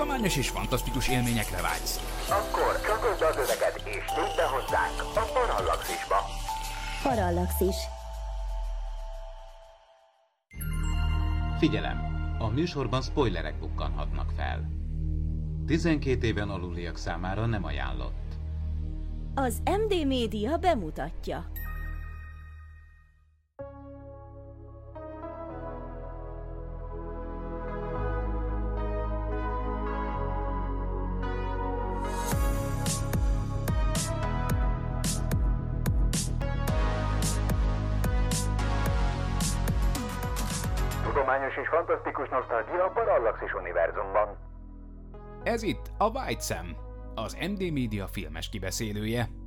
tudományos és fantasztikus élményekre vágysz. Akkor csatolj az öveket és tűnj be hozzánk a Parallaxisba. Parallaxis. Figyelem! A műsorban spoilerek bukkanhatnak fel. 12 éven aluliak számára nem ajánlott. Az MD Média bemutatja. Ez itt a White Sam, az MD Media filmes kibeszélője.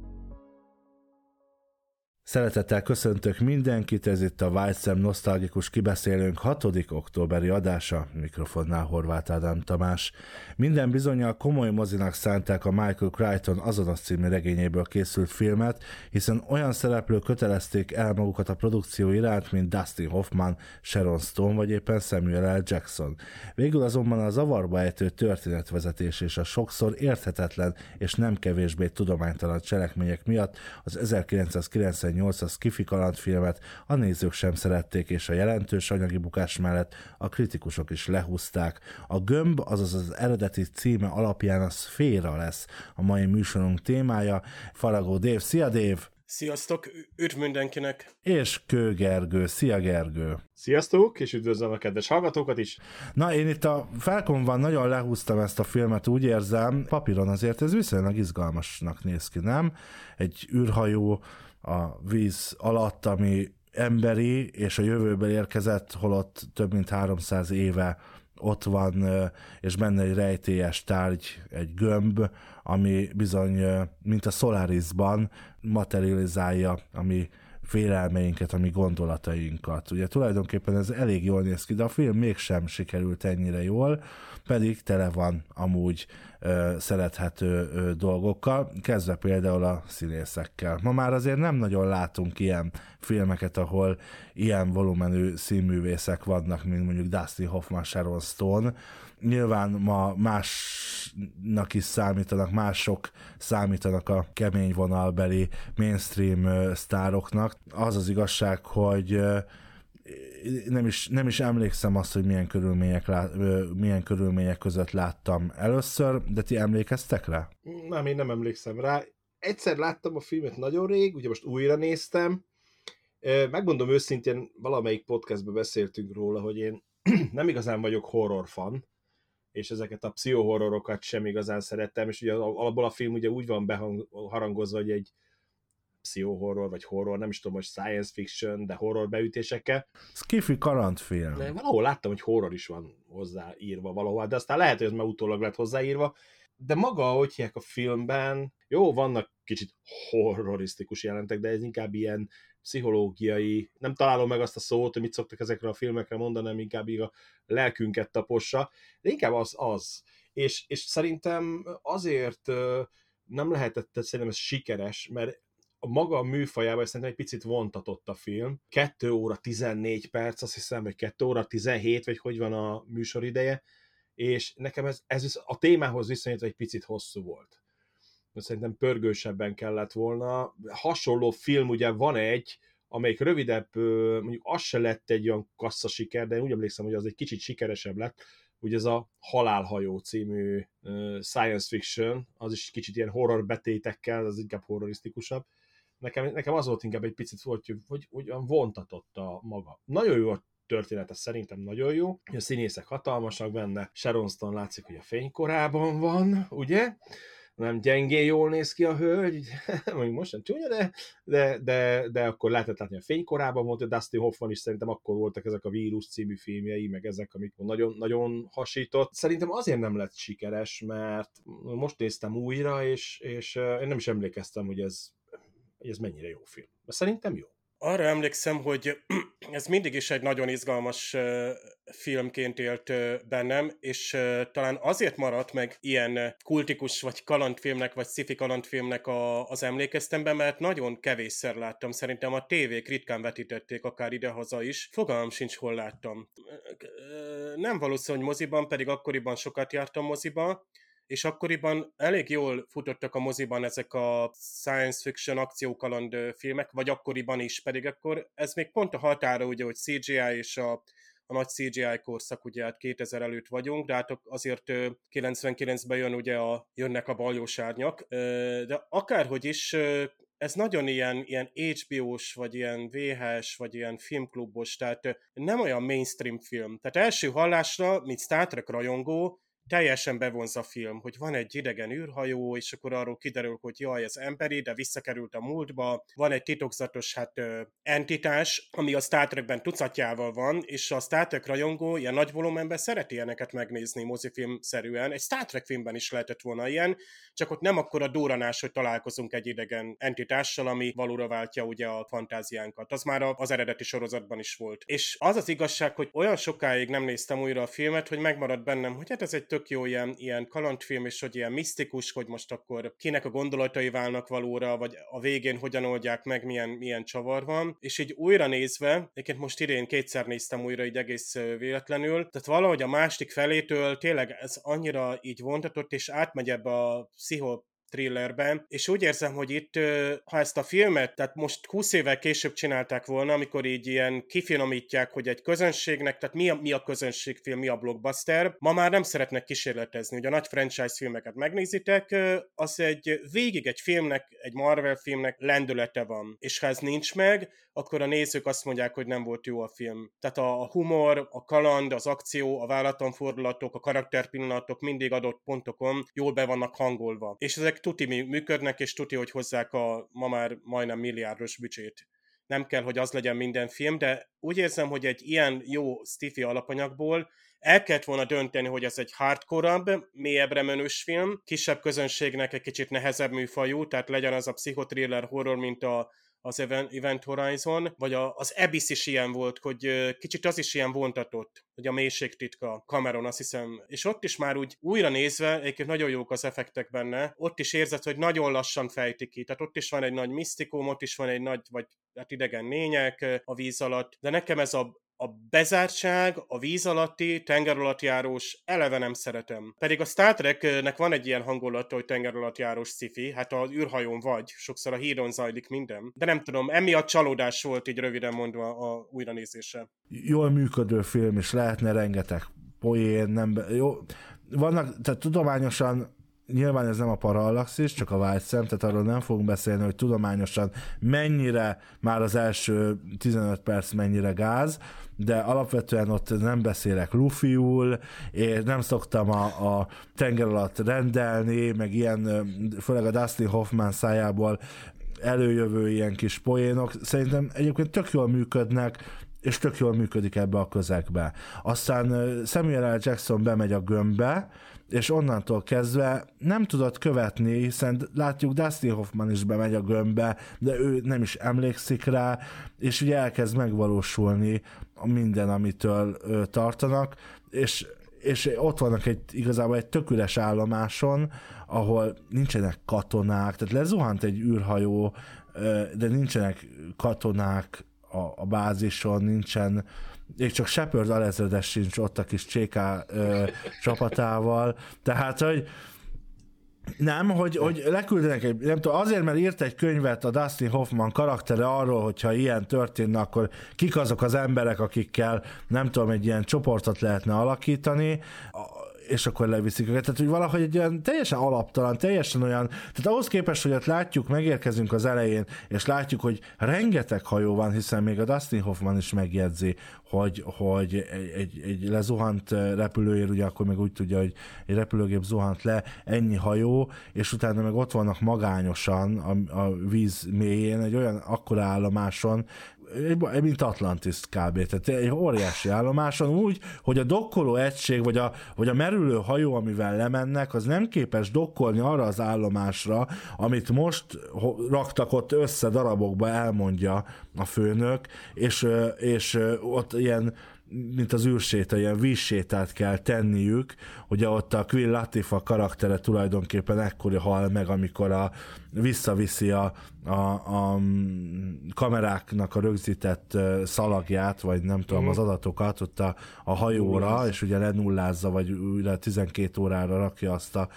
Szeretettel köszöntök mindenkit, ez itt a Vágyszem Nosztalgikus Kibeszélőnk 6. októberi adása, mikrofonnál Horváth Ádám Tamás. Minden bizonyal komoly mozinak szánták a Michael Crichton azonos című regényéből készült filmet, hiszen olyan szereplők kötelezték el magukat a produkció iránt, mint Dustin Hoffman, Sharon Stone vagy éppen Samuel L. Jackson. Végül azonban a zavarba ejtő történetvezetés és a sokszor érthetetlen és nem kevésbé tudománytalan cselekmények miatt az 1990 2008-as Skifi kalandfilmet a nézők sem szerették, és a jelentős anyagi bukás mellett a kritikusok is lehúzták. A gömb, azaz az eredeti címe alapján a szféra lesz a mai műsorunk témája. Faragó Dév, szia Dév! Sziasztok, üdv mindenkinek! És Kő Gergő, szia Gergő! Sziasztok, és üdvözlöm a kedves hallgatókat is! Na, én itt a Felkonban nagyon lehúztam ezt a filmet, úgy érzem, papíron azért ez viszonylag izgalmasnak néz ki, nem? Egy űrhajó a víz alatt, ami emberi, és a jövőben érkezett, holott több mint 300 éve ott van, és benne egy rejtélyes tárgy, egy gömb, ami bizony, mint a Solarisban materializálja, ami félelmeinket, ami gondolatainkat. Ugye tulajdonképpen ez elég jól néz ki, de a film mégsem sikerült ennyire jól, pedig tele van amúgy ö, szerethető ö, dolgokkal, kezdve például a színészekkel. Ma már azért nem nagyon látunk ilyen filmeket, ahol ilyen volumenű színművészek vannak, mint mondjuk Dustin Hoffman, Sharon Stone. Nyilván ma másnak is számítanak, mások számítanak a kemény vonalbeli mainstream sztároknak. Az az igazság, hogy nem is, nem is emlékszem azt, hogy milyen körülmények, milyen körülmények között láttam először, de ti emlékeztek rá? Nem, én nem emlékszem rá. Egyszer láttam a filmet nagyon rég, ugye most újra néztem. Megmondom őszintén, valamelyik podcastben beszéltünk róla, hogy én nem igazán vagyok horror fan, és ezeket a pszichohorrorokat sem igazán szerettem, és ugye alapból a film ugye úgy van beharangozva, hogy egy pszichohorror, vagy horror, nem is tudom, hogy science fiction, de horror beütésekkel. Skiffy karantfilm. De valahol láttam, hogy horror is van hozzáírva valahol, de aztán lehet, hogy ez már utólag lett hozzáírva, de maga, hogy hívják a filmben, jó, vannak kicsit horrorisztikus jelentek, de ez inkább ilyen pszichológiai, nem találom meg azt a szót, hogy mit szoktak ezekre a filmekre mondani, nem inkább így a lelkünket tapossa, de inkább az az. És, és szerintem azért nem lehetett szerintem ez sikeres, mert a maga a műfajában szerintem egy picit vontatott a film. 2 óra 14 perc, azt hiszem, vagy 2 óra 17, vagy hogy van a műsorideje, és nekem ez, ez a témához viszonyítva egy picit hosszú volt. Szerintem pörgősebben kellett volna. Hasonló film ugye van egy, amelyik rövidebb, mondjuk az se lett egy olyan kassza siker, de én úgy emlékszem, hogy az egy kicsit sikeresebb lett, ugye ez a Halálhajó című science fiction, az is kicsit ilyen horror betétekkel, az inkább horrorisztikusabb, nekem, nekem az volt inkább egy picit hogy, hogy, hogy vontatott a maga. Nagyon jó a története szerintem nagyon jó. A színészek hatalmasak benne, Sharon Stone látszik, hogy a fénykorában van, ugye? Nem gyengén jól néz ki a hölgy, mondjuk most nem csúnya, de, de, de, de akkor lehetett látni a fénykorában volt, Dustin Hoffman is szerintem akkor voltak ezek a vírus című filmjei, meg ezek, amik nagyon, nagyon hasított. Szerintem azért nem lett sikeres, mert most néztem újra, és, és én nem is emlékeztem, hogy ez hogy ez mennyire jó film. De szerintem jó. Arra emlékszem, hogy ez mindig is egy nagyon izgalmas filmként élt bennem, és talán azért maradt meg ilyen kultikus, vagy kalandfilmnek, vagy sci kalandfilmnek a, az emlékeztemben, mert nagyon kevésszer láttam. Szerintem a tévék ritkán vetítették, akár idehaza is. Fogalmam sincs, hol láttam. Nem valószínű, hogy moziban, pedig akkoriban sokat jártam moziba, és akkoriban elég jól futottak a moziban ezek a science fiction akciókaland filmek, vagy akkoriban is, pedig akkor ez még pont a határa, ugye, hogy CGI és a, a nagy CGI korszak, ugye hát 2000 előtt vagyunk, de hát azért 99-ben jön ugye a, jönnek a baljós árnyak, de akárhogy is ez nagyon ilyen, ilyen HBO-s, vagy ilyen VHS, vagy ilyen filmklubos, tehát nem olyan mainstream film. Tehát első hallásra, mint Star Trek rajongó, teljesen bevonz a film, hogy van egy idegen űrhajó, és akkor arról kiderül, hogy jaj, ez emberi, de visszakerült a múltba, van egy titokzatos hát entitás, ami a Star Trekben tucatjával van, és a Star Trek rajongó ilyen nagy volumenben szereti ilyeneket megnézni mozifilm-szerűen. Egy Star Trek filmben is lehetett volna ilyen, csak ott nem akkor a duranás, hogy találkozunk egy idegen entitással, ami valóra váltja ugye a fantáziánkat. Az már az eredeti sorozatban is volt. És az az igazság, hogy olyan sokáig nem néztem újra a filmet, hogy megmaradt bennem, hogy hát ez egy tök jó ilyen, ilyen kalandfilm, és hogy ilyen misztikus, hogy most akkor kinek a gondolatai válnak valóra, vagy a végén hogyan oldják meg, milyen, milyen csavar van. És így újra nézve, egyébként most idén kétszer néztem újra így egész véletlenül, tehát valahogy a másik felétől tényleg ez annyira így vontatott, és átmegy ebbe a pszicho thrillerben, és úgy érzem, hogy itt, ha ezt a filmet, tehát most 20 évvel később csinálták volna, amikor így ilyen kifinomítják, hogy egy közönségnek, tehát mi a, mi a közönségfilm, mi a blockbuster, ma már nem szeretnek kísérletezni, hogy a nagy franchise filmeket megnézitek, az egy végig egy filmnek, egy Marvel filmnek lendülete van, és ha ez nincs meg, akkor a nézők azt mondják, hogy nem volt jó a film. Tehát a humor, a kaland, az akció, a vállatonfordulatok, a karakterpillanatok mindig adott pontokon jól be vannak hangolva. És ezek tuti működnek, és tuti, hogy hozzák a ma már majdnem milliárdos bücsét. Nem kell, hogy az legyen minden film, de úgy érzem, hogy egy ilyen jó stiffy alapanyagból el kellett volna dönteni, hogy ez egy hardcore mélyebbre menős film, kisebb közönségnek egy kicsit nehezebb műfajú, tehát legyen az a pszichotriller horror, mint a az Event Horizon, vagy a, az Abyss is ilyen volt, hogy kicsit az is ilyen vontatott, hogy a mélység titka Cameron, azt hiszem, és ott is már úgy újra nézve, egyébként nagyon jók az effektek benne, ott is érzed, hogy nagyon lassan fejtik ki, tehát ott is van egy nagy misztikum, ott is van egy nagy, vagy hát idegen lények a víz alatt, de nekem ez a a bezártság, a víz alatti, tenger alatt járós eleve nem szeretem. Pedig a Star Treknek van egy ilyen hangulata, hogy tenger alatt járós sci hát az űrhajón vagy, sokszor a hídon zajlik minden. De nem tudom, emiatt csalódás volt így röviden mondva a újranézése. Jól működő film, és lehetne rengeteg poén, nem jó, vannak, tehát tudományosan nyilván ez nem a parallaxis, csak a vágyszem, tehát arról nem fogunk beszélni, hogy tudományosan mennyire már az első 15 perc mennyire gáz, de alapvetően ott nem beszélek lufiul, és nem szoktam a, a tenger alatt rendelni, meg ilyen, főleg a Dustin Hoffman szájából előjövő ilyen kis poénok, szerintem egyébként tök jól működnek, és tök jól működik ebbe a közegbe. Aztán Samuel L. Jackson bemegy a gömbbe, és onnantól kezdve nem tudott követni, hiszen látjuk Dustin Hoffman is bemegy a gömbbe, de ő nem is emlékszik rá, és ugye elkezd megvalósulni minden, amitől tartanak, és és ott vannak egy, igazából egy töküles állomáson, ahol nincsenek katonák, tehát lezuhant egy űrhajó, de nincsenek katonák a, a bázison, nincsen még csak Shepard alezredes sincs ott a kis ö, csapatával, tehát, hogy nem, hogy, hogy leküldenek egy, nem tudom, azért, mert írt egy könyvet a Dustin Hoffman karaktere arról, hogyha ilyen történne, akkor kik azok az emberek, akikkel nem tudom, egy ilyen csoportot lehetne alakítani, és akkor leviszik őket. Tehát, hogy valahogy egy olyan teljesen alaptalan, teljesen olyan, tehát ahhoz képest, hogy ott látjuk, megérkezünk az elején, és látjuk, hogy rengeteg hajó van, hiszen még a Dustin Hoffman is megjegyzi, hogy, hogy egy, egy, egy lezuhant repülőér, ugye akkor meg úgy tudja, hogy egy repülőgép zuhant le, ennyi hajó, és utána meg ott vannak magányosan a, a víz mélyén, egy olyan akkora állomáson, mint Atlantis kb. Tehát egy óriási állomáson úgy, hogy a dokkoló egység, vagy a, vagy a merülő hajó, amivel lemennek, az nem képes dokkolni arra az állomásra, amit most raktak ott össze darabokba, elmondja a főnök, és, és ott ilyen mint az űrséta, ilyen vízsétát kell tenniük, ugye ott a Queen Latifah karaktere tulajdonképpen ekkor hal meg, amikor a, visszaviszi a, a, a kameráknak a rögzített szalagját, vagy nem tudom, az mhm. adatokat ott a, a hajóra, és ugye lenullázza, vagy újra 12 órára rakja azt a,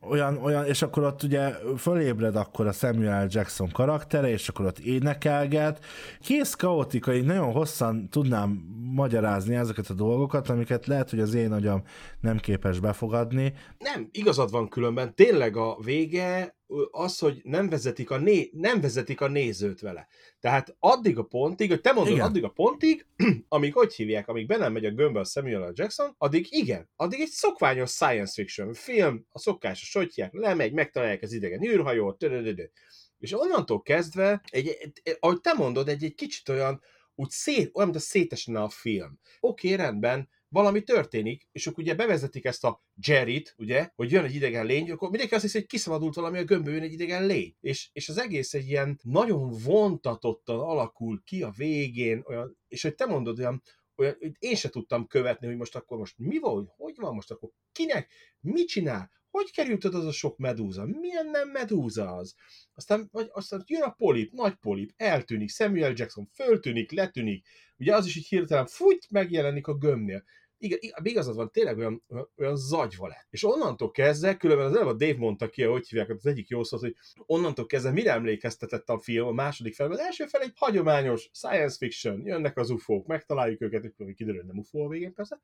olyan, olyan, és akkor ott ugye fölébred akkor a Samuel Jackson karaktere, és akkor ott énekelget. Kész kaotika, így nagyon hosszan tudnám magyarázni ezeket a dolgokat, amiket lehet, hogy az én agyam nem képes befogadni. Nem, igazad van különben. Tényleg a vége az, hogy nem vezetik, a né, nem vezetik a nézőt vele. Tehát addig a pontig, hogy te mondod, igen. addig a pontig, amíg hogy hívják, amíg be nem megy a gömbbe a Samuel L. Jackson, addig igen, addig egy szokványos science fiction film, a szokásos, hogy hívják, lemegy, megtalálják az idegen űrhajót, és onnantól kezdve, egy, egy, ahogy te mondod, egy, egy kicsit olyan, úgy szét, olyan, mint a szétesne a film. Oké, okay, rendben, valami történik, és akkor ugye bevezetik ezt a Jerryt, ugye, hogy jön egy idegen lény, akkor mindenki azt hiszi, hogy kiszabadult valami a gömbön egy idegen lény. És, és az egész egy ilyen nagyon vontatottan alakul ki a végén, olyan, és hogy te mondod, olyan, olyan, én se tudtam követni, hogy most akkor most mi van, hogy van most akkor kinek, mit csinál, hogy került az a sok medúza? Milyen nem medúza az? Aztán, vagy, aztán jön a polip, nagy polip, eltűnik, Samuel Jackson föltűnik, letűnik, ugye az is így hirtelen fújt, megjelenik a gömbnél. Igen, igazad van, tényleg olyan, olyan zagyva lett. És onnantól kezdve, különben az előbb a Dave mondta ki, hogy hívják, az egyik jó szó, hogy onnantól kezdve mire emlékeztetett a film, a második fel, az első fel egy hagyományos science fiction, jönnek az ufók, megtaláljuk őket, hogy kiderül, nem ufó a végén persze,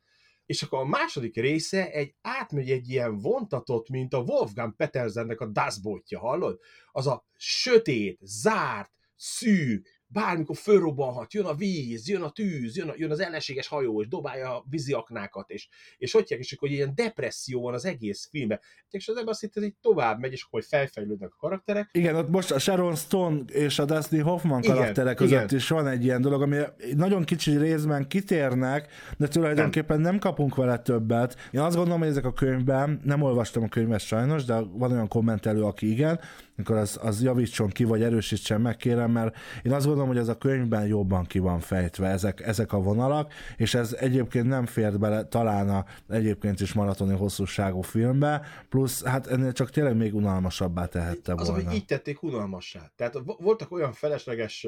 és akkor a második része egy átmegy egy ilyen vontatott, mint a Wolfgang Petersennek a Dustbotja, hallod? Az a sötét, zárt, szűk, bármikor fölrobbanhat, jön a víz, jön a tűz, jön, a, jön az ellenséges hajó, és dobálja a víziaknákat, és, és hogy és akkor ilyen depresszió van az egész filmben. És az ebben azt hittem, hogy tovább megy, és akkor fejfejlődnek a karakterek. Igen, ott most a Sharon Stone és a Dustin Hoffman karakterek igen, között igen. is van egy ilyen dolog, ami nagyon kicsi részben kitérnek, de tulajdonképpen nem. nem kapunk vele többet. Én azt gondolom, hogy ezek a könyvben, nem olvastam a könyvet sajnos, de van olyan kommentelő, aki igen, akkor az, az javítson ki, vagy erősítsen meg, kérem, mert én azt gondolom, hogy ez a könyvben jobban ki van fejtve, ezek, ezek a vonalak, és ez egyébként nem fér bele talán a egyébként is maratoni hosszúságú filmbe, plusz hát ennél csak tényleg még unalmasabbá tehette volna. Az, hogy így tették unalmassá. Tehát voltak olyan felesleges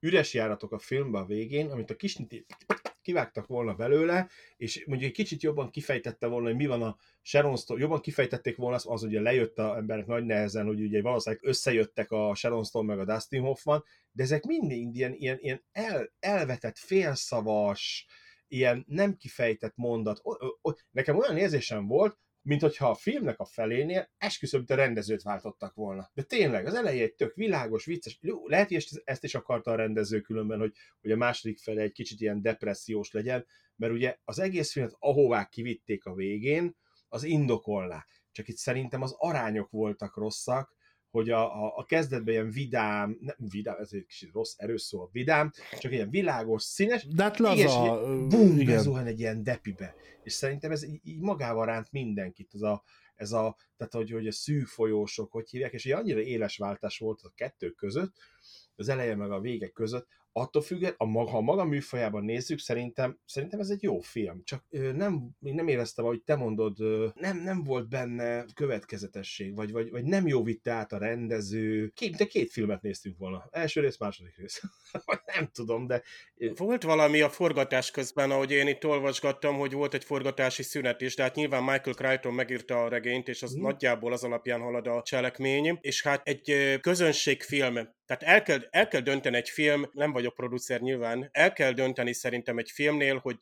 üres járatok a filmben a végén, amit a kis kivágtak volna belőle, és mondjuk egy kicsit jobban kifejtette volna, hogy mi van a Sharon Stone, jobban kifejtették volna az, az ugye lejött a emberek nagy nehezen, hogy ugye valószínűleg összejöttek a Sharon Stone meg a Dustin Hoffman, de ezek mindig ilyen, ilyen, ilyen el, elvetett, félszavas, ilyen nem kifejtett mondat. O, o, nekem olyan érzésem volt, mint hogyha a filmnek a felénél esküszöm, a rendezőt váltottak volna. De tényleg, az eleje egy tök világos, vicces, lehet, hogy ezt is akarta a rendező különben, hogy, hogy a második fele egy kicsit ilyen depressziós legyen, mert ugye az egész filmet, ahová kivitték a végén, az indokolná. Csak itt szerintem az arányok voltak rosszak, hogy a, a, a kezdetben ilyen vidám, nem vidám, ez egy kicsit rossz erős szó a vidám, csak ilyen világos, színes, De hát laza, igen, bum, bezuhan egy ilyen depibe. És szerintem ez így, így magával ránt mindenkit, ez a, ez a, tehát hogy, hogy a szűk folyósok, hogy hívják, és egy annyira éles váltás volt a kettő között, az eleje meg a vége között, attól függet, a maga, ha maga műfajában nézzük, szerintem, szerintem ez egy jó film. Csak ö, nem, nem éreztem, ahogy te mondod, ö, nem, nem volt benne következetesség, vagy, vagy, vagy nem jó vitte át a rendező. Két, de két filmet néztünk volna. Első rész, második rész. nem tudom, de... Volt valami a forgatás közben, ahogy én itt olvasgattam, hogy volt egy forgatási szünet is, de hát nyilván Michael Crichton megírta a regényt, és az hmm. nagyjából az alapján halad a cselekmény, és hát egy közönségfilm, tehát el kell, el kell dönteni egy film, nem vagyok producer nyilván, el kell dönteni szerintem egy filmnél, hogy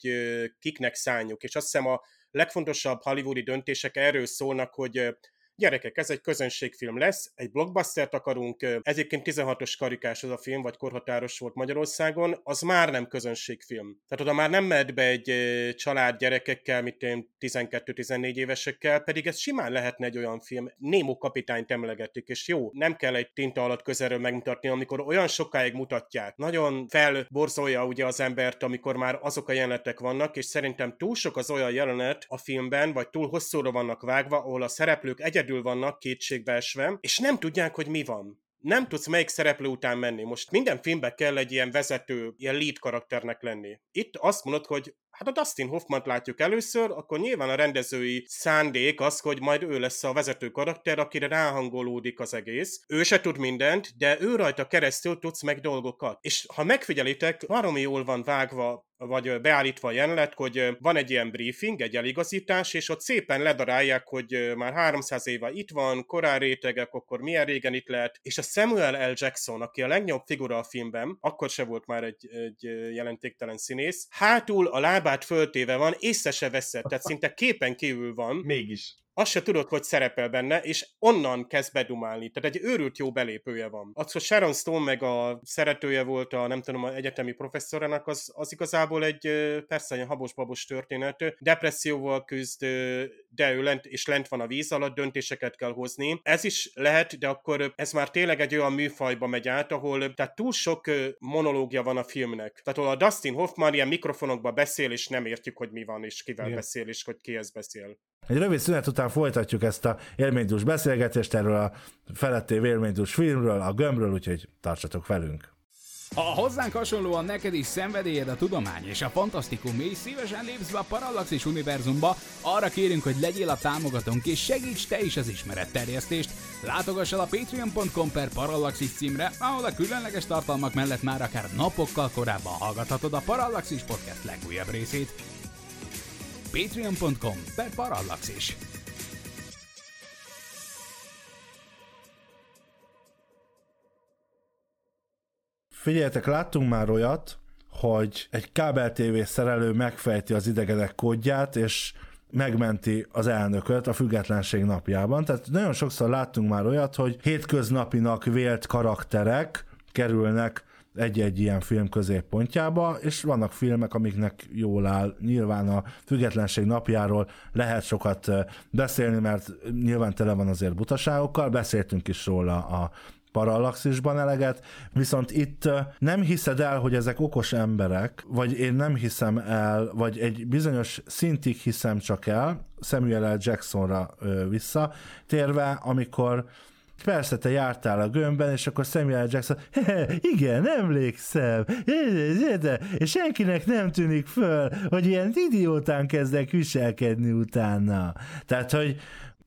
kiknek szálljuk, és azt hiszem a legfontosabb hollywoodi döntések erről szólnak, hogy gyerekek, ez egy közönségfilm lesz, egy blockbustert akarunk, egyébként 16-os karikás az a film, vagy korhatáros volt Magyarországon, az már nem közönségfilm. Tehát oda már nem mehet be egy család gyerekekkel, mint én 12-14 évesekkel, pedig ez simán lehetne egy olyan film. Némo kapitányt emlegetik, és jó, nem kell egy tinta alatt közelről megmutatni, amikor olyan sokáig mutatják. Nagyon felborzolja ugye az embert, amikor már azok a jelenetek vannak, és szerintem túl sok az olyan jelenet a filmben, vagy túl hosszúra vannak vágva, ahol a szereplők egyedül vannak kétségbeesve, és nem tudják, hogy mi van nem tudsz melyik szereplő után menni. Most minden filmben kell egy ilyen vezető, ilyen lead karakternek lenni. Itt azt mondod, hogy hát a Dustin hoffman látjuk először, akkor nyilván a rendezői szándék az, hogy majd ő lesz a vezető karakter, akire ráhangolódik az egész. Ő se tud mindent, de ő rajta keresztül tudsz meg dolgokat. És ha megfigyelitek, baromi jól van vágva vagy beállítva a jelenet, hogy van egy ilyen briefing, egy eligazítás, és ott szépen ledarálják, hogy már 300 éve itt van, korán rétegek, akkor milyen régen itt lehet, és a Samuel L. Jackson, aki a legnagyobb figura a filmben, akkor se volt már egy, egy jelentéktelen színész, hátul a lábát föltéve van, észre se veszed, tehát szinte képen kívül van. Mégis azt se tudod, hogy szerepel benne, és onnan kezd bedumálni. Tehát egy őrült jó belépője van. Az, hogy Sharon Stone meg a szeretője volt a, nem tudom, a egyetemi professzorának, az, az igazából egy persze egy habos-babos történet. Depresszióval küzd, de ő lent, és lent van a víz alatt, döntéseket kell hozni. Ez is lehet, de akkor ez már tényleg egy olyan műfajba megy át, ahol tehát túl sok monológia van a filmnek. Tehát ahol a Dustin Hoffman ilyen mikrofonokba beszél, és nem értjük, hogy mi van, és kivel Igen. beszél, és hogy kihez beszél. Egy rövid szünet után folytatjuk ezt a élménydús beszélgetést erről a feletté élménydús filmről, a gömbről, úgyhogy tartsatok velünk. Ha hozzánk hasonlóan neked is szenvedélyed a tudomány és a fantasztikum, és szívesen lépsz be a Parallaxis univerzumba, arra kérünk, hogy legyél a támogatónk és segíts te is az ismeretterjesztést. Látogass el a patreon.com per Parallaxis címre, ahol a különleges tartalmak mellett már akár napokkal korábban hallgathatod a Parallaxis podcast legújabb részét patreon.com per parallaxis. Figyeljetek, láttunk már olyat, hogy egy kábel TV szerelő megfejti az idegenek kódját, és megmenti az elnököt a függetlenség napjában. Tehát nagyon sokszor láttunk már olyat, hogy hétköznapinak vélt karakterek kerülnek egy-egy ilyen film középpontjába, és vannak filmek, amiknek jól áll. Nyilván a függetlenség napjáról lehet sokat beszélni, mert nyilván tele van azért butaságokkal, beszéltünk is róla a parallaxisban eleget, viszont itt nem hiszed el, hogy ezek okos emberek, vagy én nem hiszem el, vagy egy bizonyos szintig hiszem csak el, Samuel L. Jacksonra vissza, térve, amikor Persze, te jártál a gömbben, és akkor Samuel Jackson, igen, emlékszem, és senkinek nem tűnik föl, hogy ilyen idiótán kezdek viselkedni utána. Tehát, hogy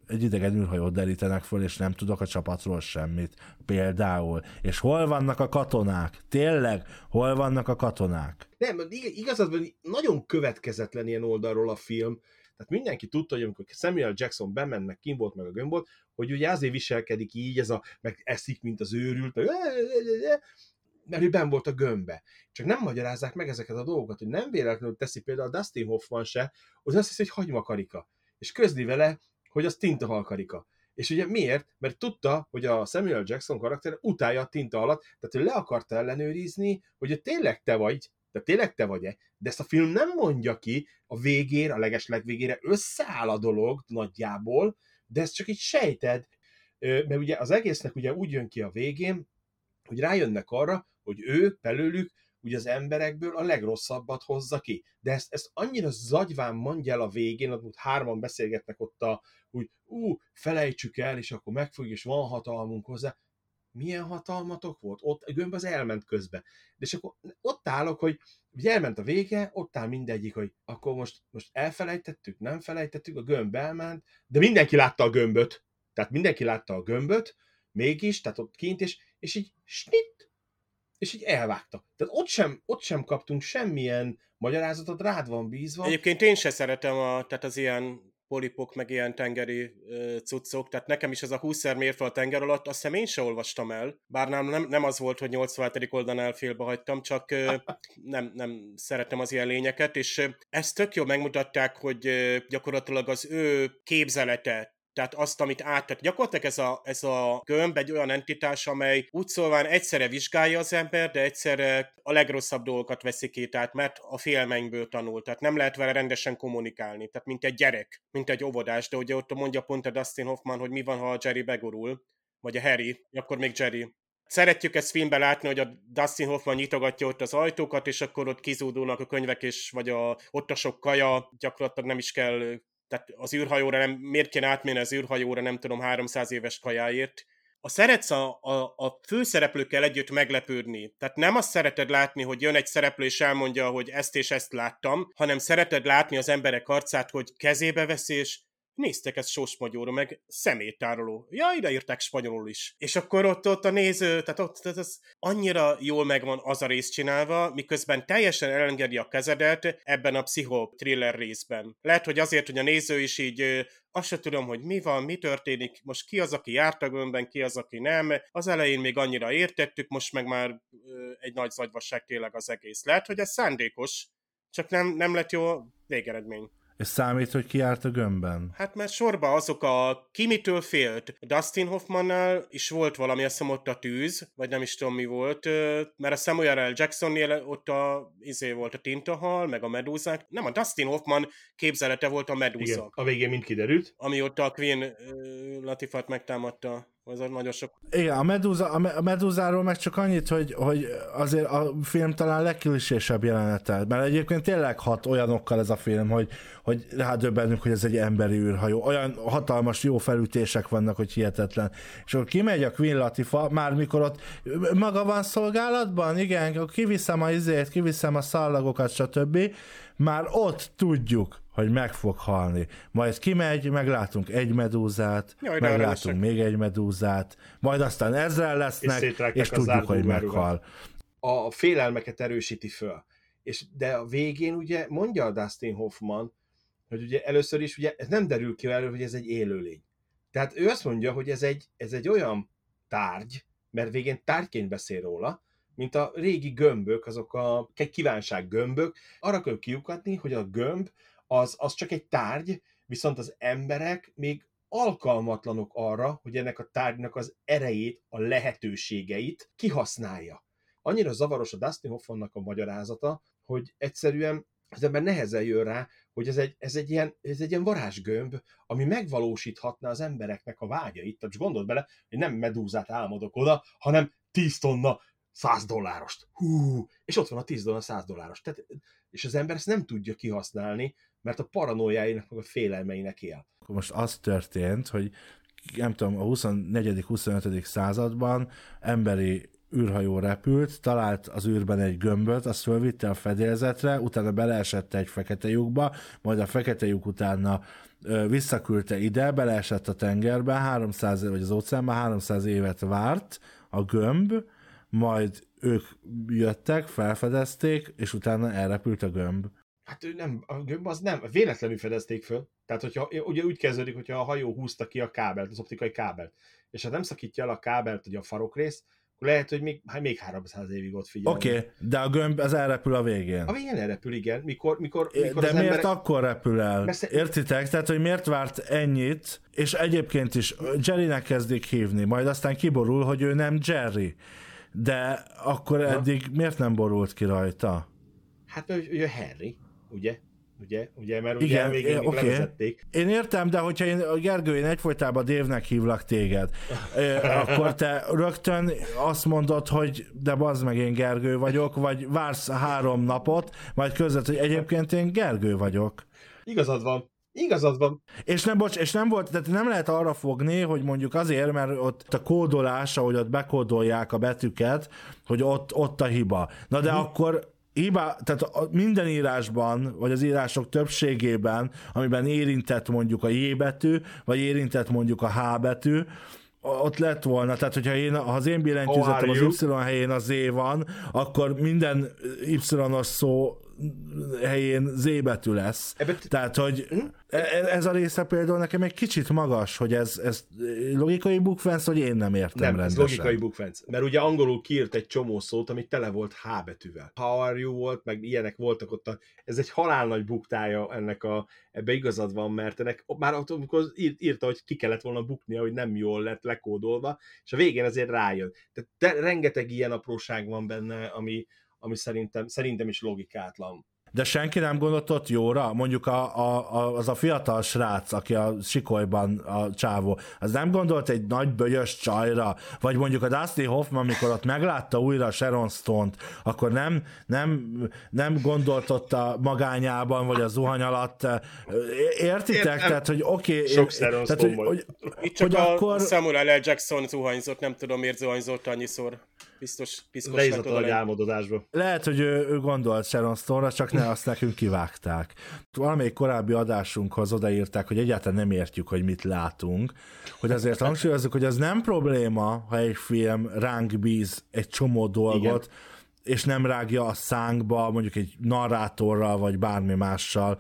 egy idegen űrhajót derítenek föl, és nem tudok a csapatról semmit. Például. És hol vannak a katonák? Tényleg, hol vannak a katonák? Nem, igazad, nagyon következetlen ilyen oldalról a film, tehát mindenki tudta, hogy amikor Samuel Jackson bement, meg kim volt, meg a gömb volt, hogy ugye azért viselkedik így, ez a, meg eszik, mint az őrült, mert ő ben volt a gömbbe. Csak nem magyarázzák meg ezeket a dolgokat, hogy nem véletlenül teszi például a Dustin Hoffman se, hogy azt hiszi, hogy hagymakarika. És közli vele, hogy az tintahalkarika. És ugye miért? Mert tudta, hogy a Samuel Jackson karakter utálja a tinta alatt, tehát ő le akarta ellenőrizni, hogy tényleg te vagy, de tényleg te vagy-e? De ezt a film nem mondja ki, a végén, a legesleg végére összeáll a dolog nagyjából, de ezt csak így sejted, mert ugye az egésznek ugye úgy jön ki a végén, hogy rájönnek arra, hogy ők belőlük ugye az emberekből a legrosszabbat hozza ki. De ezt, ezt annyira zagyván mondja el a végén, ott hárman beszélgetnek ott, a, hogy ú, felejtsük el, és akkor megfogjuk, és van hatalmunk hozzá milyen hatalmatok volt? Ott a gömb az elment közbe. De és akkor ott állok, hogy ugye elment a vége, ott áll mindegyik, hogy akkor most, most elfelejtettük, nem felejtettük, a gömb elment, de mindenki látta a gömböt. Tehát mindenki látta a gömböt, mégis, tehát ott kint, és, és így snit, és így elvágta. Tehát ott sem, ott sem kaptunk semmilyen magyarázatot, rád van bízva. Egyébként én se szeretem a, tehát az ilyen polipok, meg ilyen tengeri uh, cuccok, tehát nekem is ez a 20 mérföld a tenger alatt, azt hiszem én se olvastam el, bár nem, nem, nem az volt, hogy 87. oldalán elfélbe hagytam, csak nem, nem szeretem az ilyen lényeket, és ezt tök jól megmutatták, hogy gyakorlatilag az ő képzelete, Tehát azt, amit át, tehát gyakorlatilag ez a, ez a gömb egy olyan entitás, amely úgy szólván egyszerre vizsgálja az ember, de egyszerre a legrosszabb dolgokat veszi ki, tehát mert a félmeinyből tanul, tehát nem lehet vele rendesen kommunikálni, tehát mint egy gyerek, mint egy óvodás, de ugye ott mondja pont a Dustin Hoffman, hogy mi van, ha a Jerry begurul, vagy a Harry, akkor még Jerry. Szeretjük ezt filmben látni, hogy a Dustin Hoffman nyitogatja ott az ajtókat, és akkor ott kizúdulnak a könyvek, és vagy a, ott a sok kaja, gyakorlatilag nem is kell, tehát az űrhajóra nem, miért kéne átmenni az űrhajóra, nem tudom, 300 éves kajáért. A szeretsz a, a, a főszereplőkkel együtt meglepődni. Tehát nem azt szereted látni, hogy jön egy szereplő és elmondja, hogy ezt és ezt láttam, hanem szereted látni az emberek arcát, hogy kezébe veszi, és néztek ezt sósmagyóra, meg szemétároló. Ja, ide írták spanyolul is. És akkor ott, ott a néző, tehát ott tehát az annyira jól megvan az a rész csinálva, miközben teljesen elengedi a kezedet ebben a pszicho-thriller részben. Lehet, hogy azért, hogy a néző is így azt se tudom, hogy mi van, mi történik, most ki az, aki járt a gömbben, ki az, aki nem. Az elején még annyira értettük, most meg már egy nagy zagyvasság tényleg az egész. Lehet, hogy ez szándékos, csak nem, nem lett jó végeredmény. És számít, hogy ki járt a gömbben? Hát mert sorba azok a ki mitől félt. Dustin Hoffmannál is volt valami, azt hiszem ott a tűz, vagy nem is tudom mi volt, mert a Samuel L. Jacksonnél ott a, izé volt a tintahal, meg a medúzák. Nem, a Dustin Hoffman képzelete volt a medúza. Igen, a végén mind kiderült. Ami ott a Queen Latifat megtámadta. Az nagyon sok. Igen, a, Medusa, a Medusáról meg csak annyit, hogy, hogy azért a film talán legkilisésebb jelenete, mert egyébként tényleg hat olyanokkal ez a film, hogy, hogy rádöbbenünk, hogy ez egy emberi űrhajó. Olyan hatalmas jó felütések vannak, hogy hihetetlen. És akkor kimegy a Queen Latifa, már mikor ott maga van szolgálatban, igen, kiviszem a izét, kiviszem a szallagokat, stb. Már ott tudjuk, hogy meg fog halni. Majd kimegy, meglátunk egy medúzát, Jaj, meglátunk még egy medúzát, majd aztán ezzel lesznek, és, és tudjuk, hogy meghal. A félelmeket erősíti föl. És, de a végén ugye mondja a Dustin Hoffman, hogy ugye először is ugye ez nem derül ki elő, hogy ez egy élőlény. Tehát ő azt mondja, hogy ez egy, ez egy olyan tárgy, mert végén tárgyként beszél róla, mint a régi gömbök, azok a kívánság gömbök, arra kell kiukatni, hogy a gömb az, az csak egy tárgy, viszont az emberek még alkalmatlanok arra, hogy ennek a tárgynak az erejét, a lehetőségeit kihasználja. Annyira zavaros a Dustin Hoffmannak a magyarázata, hogy egyszerűen az ember nehezen jön rá, hogy ez egy, ez egy, ilyen, ez egy ilyen varázsgömb, ami megvalósíthatná az embereknek a vágyait. Tehát gondold bele, hogy nem medúzát álmodok oda, hanem 10 tonna 100 dollárost. Hú, és ott van a 10 dollár 100 dolláros. Tehát, és az ember ezt nem tudja kihasználni, mert a paranoiáinak, a félelmeinek él. Most az történt, hogy nem tudom, a 24.-25. században emberi űrhajó repült, talált az űrben egy gömböt, azt fölvitte a fedélzetre, utána beleesett egy fekete lyukba, majd a fekete lyuk utána ö, visszaküldte ide, beleesett a tengerbe, 300, vagy az óceánban 300 évet várt a gömb, majd ők jöttek, felfedezték, és utána elrepült a gömb. Hát ő nem, a gömb az nem, véletlenül fedezték föl. Tehát, hogyha, ugye úgy kezdődik, hogyha a hajó húzta ki a kábelt, az optikai kábelt, és ha nem szakítja el a kábelt, ugye a farokrész, akkor lehet, hogy még, hát még 300 évig ott figyel. Oké, okay, de a gömb az elrepül a végén. A végén elrepül, igen. Mikor, mikor, mikor de miért emberek... akkor repül el? Messze... Értitek? Tehát, hogy miért várt ennyit, és egyébként is Jerrynek kezdik hívni, majd aztán kiborul, hogy ő nem Jerry. De akkor eddig ha? miért nem borult ki rajta? Hát ő, Harry, ugye? Ugye? Ugye? Mert ugye Igen, még, még okay. levezették. Én értem, de hogyha én, Gergő, én egyfolytában Dévnek hívlak téged, akkor te rögtön azt mondod, hogy de bazd meg, én Gergő vagyok, vagy vársz három napot, majd között, hogy egyébként én Gergő vagyok. Igazad van. Igazad van. És nem, bocs, és nem volt, tehát nem lehet arra fogni, hogy mondjuk azért, mert ott a kódolás, ahogy ott bekódolják a betűket, hogy ott, ott a hiba. Na de hmm. akkor hiba, tehát minden írásban, vagy az írások többségében, amiben érintett mondjuk a J betű, vagy érintett mondjuk a H betű, ott lett volna, tehát hogyha én, ha az én billentyűzetem az Y helyén az Z van, akkor minden Y-os szó helyén Z betű lesz. Ebbe- Tehát, hogy e- e- ez a része például nekem egy kicsit magas, hogy ez, ez logikai bukfensz, hogy én nem értem Nem, ez rendesen. logikai bukfenc. Mert ugye angolul kiírt egy csomó szót, ami tele volt H betűvel. How are you volt, meg ilyenek voltak ott. A, ez egy halálnagy buktája ennek a, ebbe igazad van, mert ennek már ott, amikor írt, írta, hogy ki kellett volna buknia, hogy nem jól lett lekódolva, és a végén azért rájön. Tehát de, rengeteg ilyen apróság van benne, ami, ami szerintem, szerintem is logikátlan. De senki nem gondolt ott jóra? Mondjuk a, a, a, az a fiatal srác, aki a sikolyban a csávó, az nem gondolt egy nagy bögyös csajra? Vagy mondjuk a Dusty Hoffman, amikor ott meglátta újra Sharon Stone-t, akkor nem, nem, nem gondolt ott a magányában, vagy a zuhany alatt. Értitek? Értem. Tehát, hogy oké, okay, Sok Sharon tehát, hogy, hogy, Itt csak hogy a akkor... Samuel L. Jackson zuhanyzott, nem tudom miért zuhanyzott annyiszor. Biztos piszkos Leizott a nagy álmodozásba. Lehet, hogy ő, ő gondolt Sharon Stone-ra, csak ne azt nekünk kivágták. Valamelyik korábbi adásunkhoz odaírták, hogy egyáltalán nem értjük, hogy mit látunk, hogy azért hangsúlyozzuk, hogy az nem probléma, ha egy film ránk bíz egy csomó dolgot, Igen. És nem rágja a szánkba, mondjuk egy narrátorral, vagy bármi mással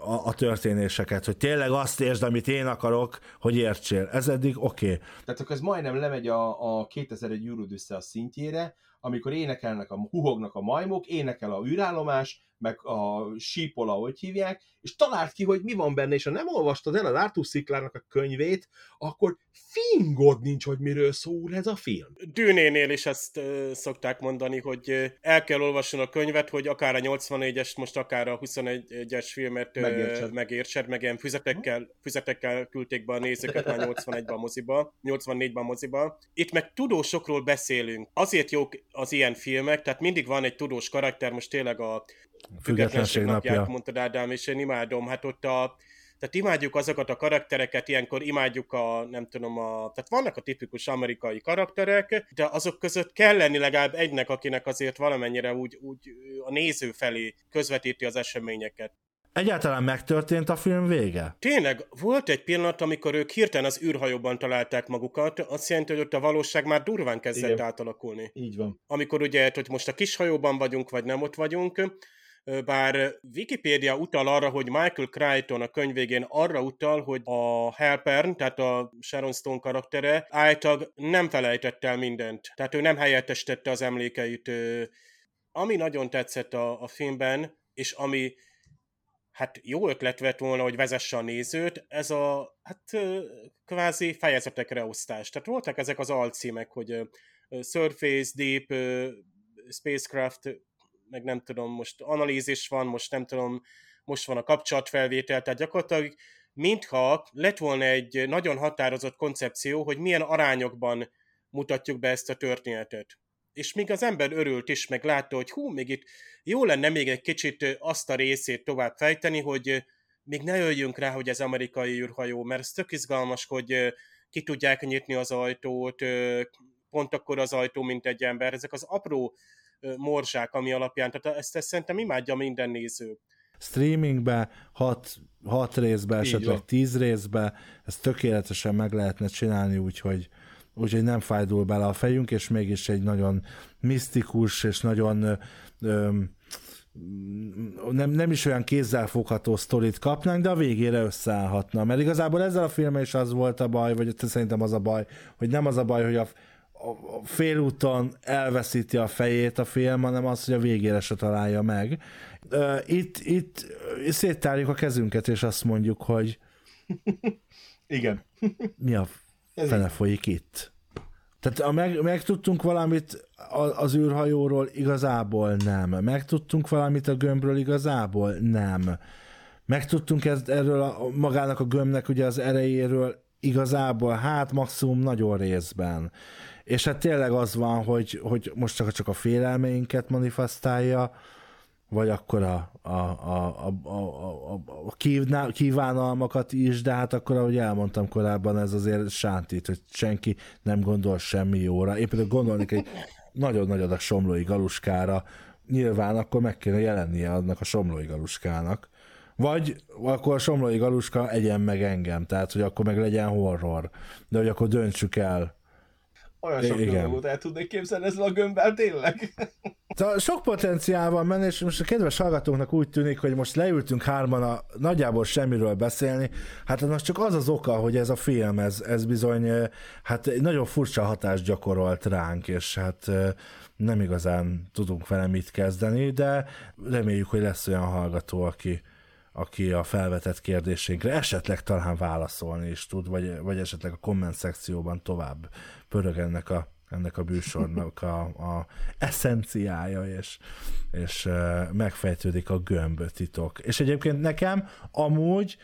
a, a történéseket, hogy tényleg azt értsd, amit én akarok, hogy értsél. Ez eddig oké. Okay. Tehát akkor ez majdnem lemegy a, a 2001 Eurodüssze a szintjére, amikor énekelnek, a huhognak a majmok, énekel a űrállomás, meg a sípola, hogy hívják, és talált ki, hogy mi van benne, és ha nem olvastad el az Arthur Sziklának a könyvét, akkor fingod nincs, hogy miről szól ez a film. Dűnénél is ezt ö, szokták mondani, hogy el kell olvasni a könyvet, hogy akár a 84-es, most akár a 21-es filmet Megértsed. megértsed, meg ilyen füzetekkel, füzetekkel küldték be a nézőket már 81-ben a moziba, 84-ben a moziba. Itt meg tudósokról beszélünk. Azért jók az ilyen filmek, tehát mindig van egy tudós karakter, most tényleg a Függetlenség napja. napját mondtad Ádám, és én imádom, hát ott a tehát imádjuk azokat a karaktereket, ilyenkor imádjuk a, nem tudom, a, tehát vannak a tipikus amerikai karakterek, de azok között kell lenni legalább egynek, akinek azért valamennyire úgy, úgy a néző felé közvetíti az eseményeket. Egyáltalán megtörtént a film vége? Tényleg, volt egy pillanat, amikor ők hirtelen az űrhajóban találták magukat, azt jelenti, hogy ott a valóság már durván kezdett Igen. átalakulni. Így van. amikor ugye, hogy most a kis hajóban vagyunk, vagy nem ott vagyunk, bár Wikipédia utal arra, hogy Michael Crichton a könyv végén arra utal, hogy a Helpern, tehát a Sharon Stone karaktere által nem felejtett el mindent. Tehát ő nem helyettesítette az emlékeit. Ami nagyon tetszett a, a filmben, és ami hát jó ötlet vett volna, hogy vezesse a nézőt, ez a hát kvázi fejezetekre osztás. Tehát voltak ezek az alcímek, hogy Surface, Deep, Spacecraft, meg nem tudom, most analízis van, most nem tudom, most van a kapcsolatfelvétel, tehát gyakorlatilag mintha lett volna egy nagyon határozott koncepció, hogy milyen arányokban mutatjuk be ezt a történetet. És még az ember örült is, meg látta, hogy hú, még itt jó lenne még egy kicsit azt a részét tovább fejteni, hogy még ne jöjjünk rá, hogy ez amerikai űrhajó, mert ez tök izgalmas, hogy ki tudják nyitni az ajtót, pont akkor az ajtó, mint egy ember. Ezek az apró morzsák, ami alapján, tehát ezt, ezt szerintem imádja minden néző. streamingbe, hat, hat részbe, Így esetleg van. tíz részbe, ezt tökéletesen meg lehetne csinálni, úgyhogy, úgyhogy nem fájdul bele a fejünk, és mégis egy nagyon misztikus, és nagyon ö, ö, nem, nem is olyan kézzelfogható sztorit kapnánk, de a végére összeállhatna. Mert igazából ezzel a filmmel is az volt a baj, vagy szerintem az a baj, hogy nem az a baj, hogy a, a, félúton elveszíti a fejét a film, hanem az, hogy a végére se találja meg. Itt, itt széttárjuk a kezünket, és azt mondjuk, hogy Igen. mi a fene folyik itt. Tehát a meg, megtudtunk valamit az űrhajóról, igazából nem. Megtudtunk valamit a gömbről, igazából nem. Megtudtunk ezt, erről a, magának a gömbnek ugye az erejéről, igazából hát maximum nagyon részben. És hát tényleg az van, hogy, hogy most csak, csak a félelmeinket manifestálja, vagy akkor a, a, a, a, a, a, kívánalmakat is, de hát akkor, ahogy elmondtam korábban, ez azért sántít, hogy senki nem gondol semmi jóra. Én például gondolnék egy nagyon nagy adag somlói galuskára, nyilván akkor meg kéne jelennie annak a somlói galuskának. Vagy akkor a somlói galuska egyen meg engem, tehát hogy akkor meg legyen horror. De hogy akkor döntsük el. Olyan sok Igen. dolgot el tudnék képzelni ezzel a gömbbel, tényleg. Szóval sok potenciál van benne, és most a kedves hallgatóknak úgy tűnik, hogy most leültünk hárman a nagyjából semmiről beszélni. Hát annak csak az az oka, hogy ez a film, ez, ez bizony hát egy nagyon furcsa hatást gyakorolt ránk, és hát nem igazán tudunk vele mit kezdeni, de reméljük, hogy lesz olyan hallgató, aki, aki a felvetett kérdéseinkre esetleg talán válaszolni is tud, vagy, vagy esetleg a komment szekcióban tovább pörög ennek a, ennek a bűsornak a, a eszenciája, és, és megfejtődik a gömb titok. És egyébként nekem amúgy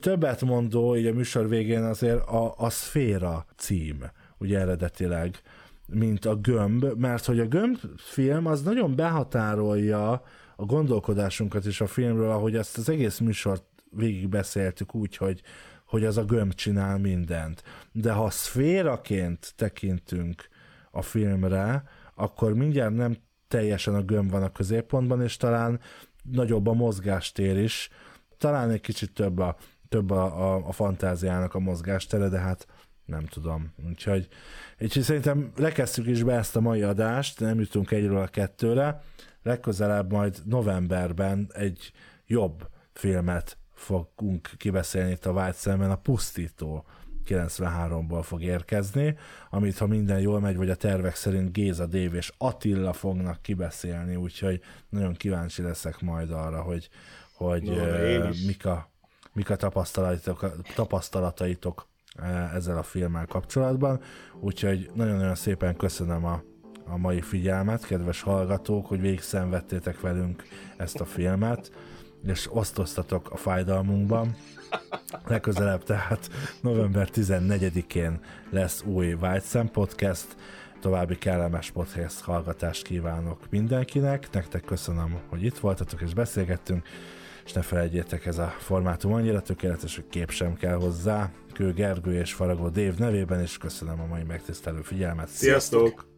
többet mondó, így a műsor végén azért a, a szféra cím, ugye eredetileg, mint a gömb, mert hogy a gömb film az nagyon behatárolja a gondolkodásunkat is a filmről, ahogy ezt az egész műsort végig beszéltük úgy, hogy, hogy az a gömb csinál mindent. De ha szféraként tekintünk a filmre, akkor mindjárt nem teljesen a gömb van a középpontban, és talán nagyobb a mozgástér is, talán egy kicsit több a, több a, a, a fantáziának a mozgástere, de hát nem tudom. Úgyhogy, úgyhogy szerintem lekezdtük is be ezt a mai adást, nem jutunk egyről a kettőre, legközelebb majd novemberben egy jobb filmet fogunk kibeszélni itt a Vágy szemben, a Pusztító 93-ból fog érkezni, amit ha minden jól megy, vagy a tervek szerint Géza Dév és Attila fognak kibeszélni, úgyhogy nagyon kíváncsi leszek majd arra, hogy, hogy én is. mik a, mik a tapasztalataitok, tapasztalataitok ezzel a filmmel kapcsolatban, úgyhogy nagyon-nagyon szépen köszönöm a, a mai figyelmet, kedves hallgatók, hogy végig szenvedtétek velünk ezt a filmet, és osztoztatok a fájdalmunkban. Legközelebb tehát november 14-én lesz új White Podcast, további kellemes podcast hallgatást kívánok mindenkinek, nektek köszönöm, hogy itt voltatok és beszélgettünk, és ne felejtjétek, ez a formátum annyira tökéletes, hogy kép sem kell hozzá. Kő Gergő és Faragó Dév nevében, és köszönöm a mai megtisztelő figyelmet. Sziasztok!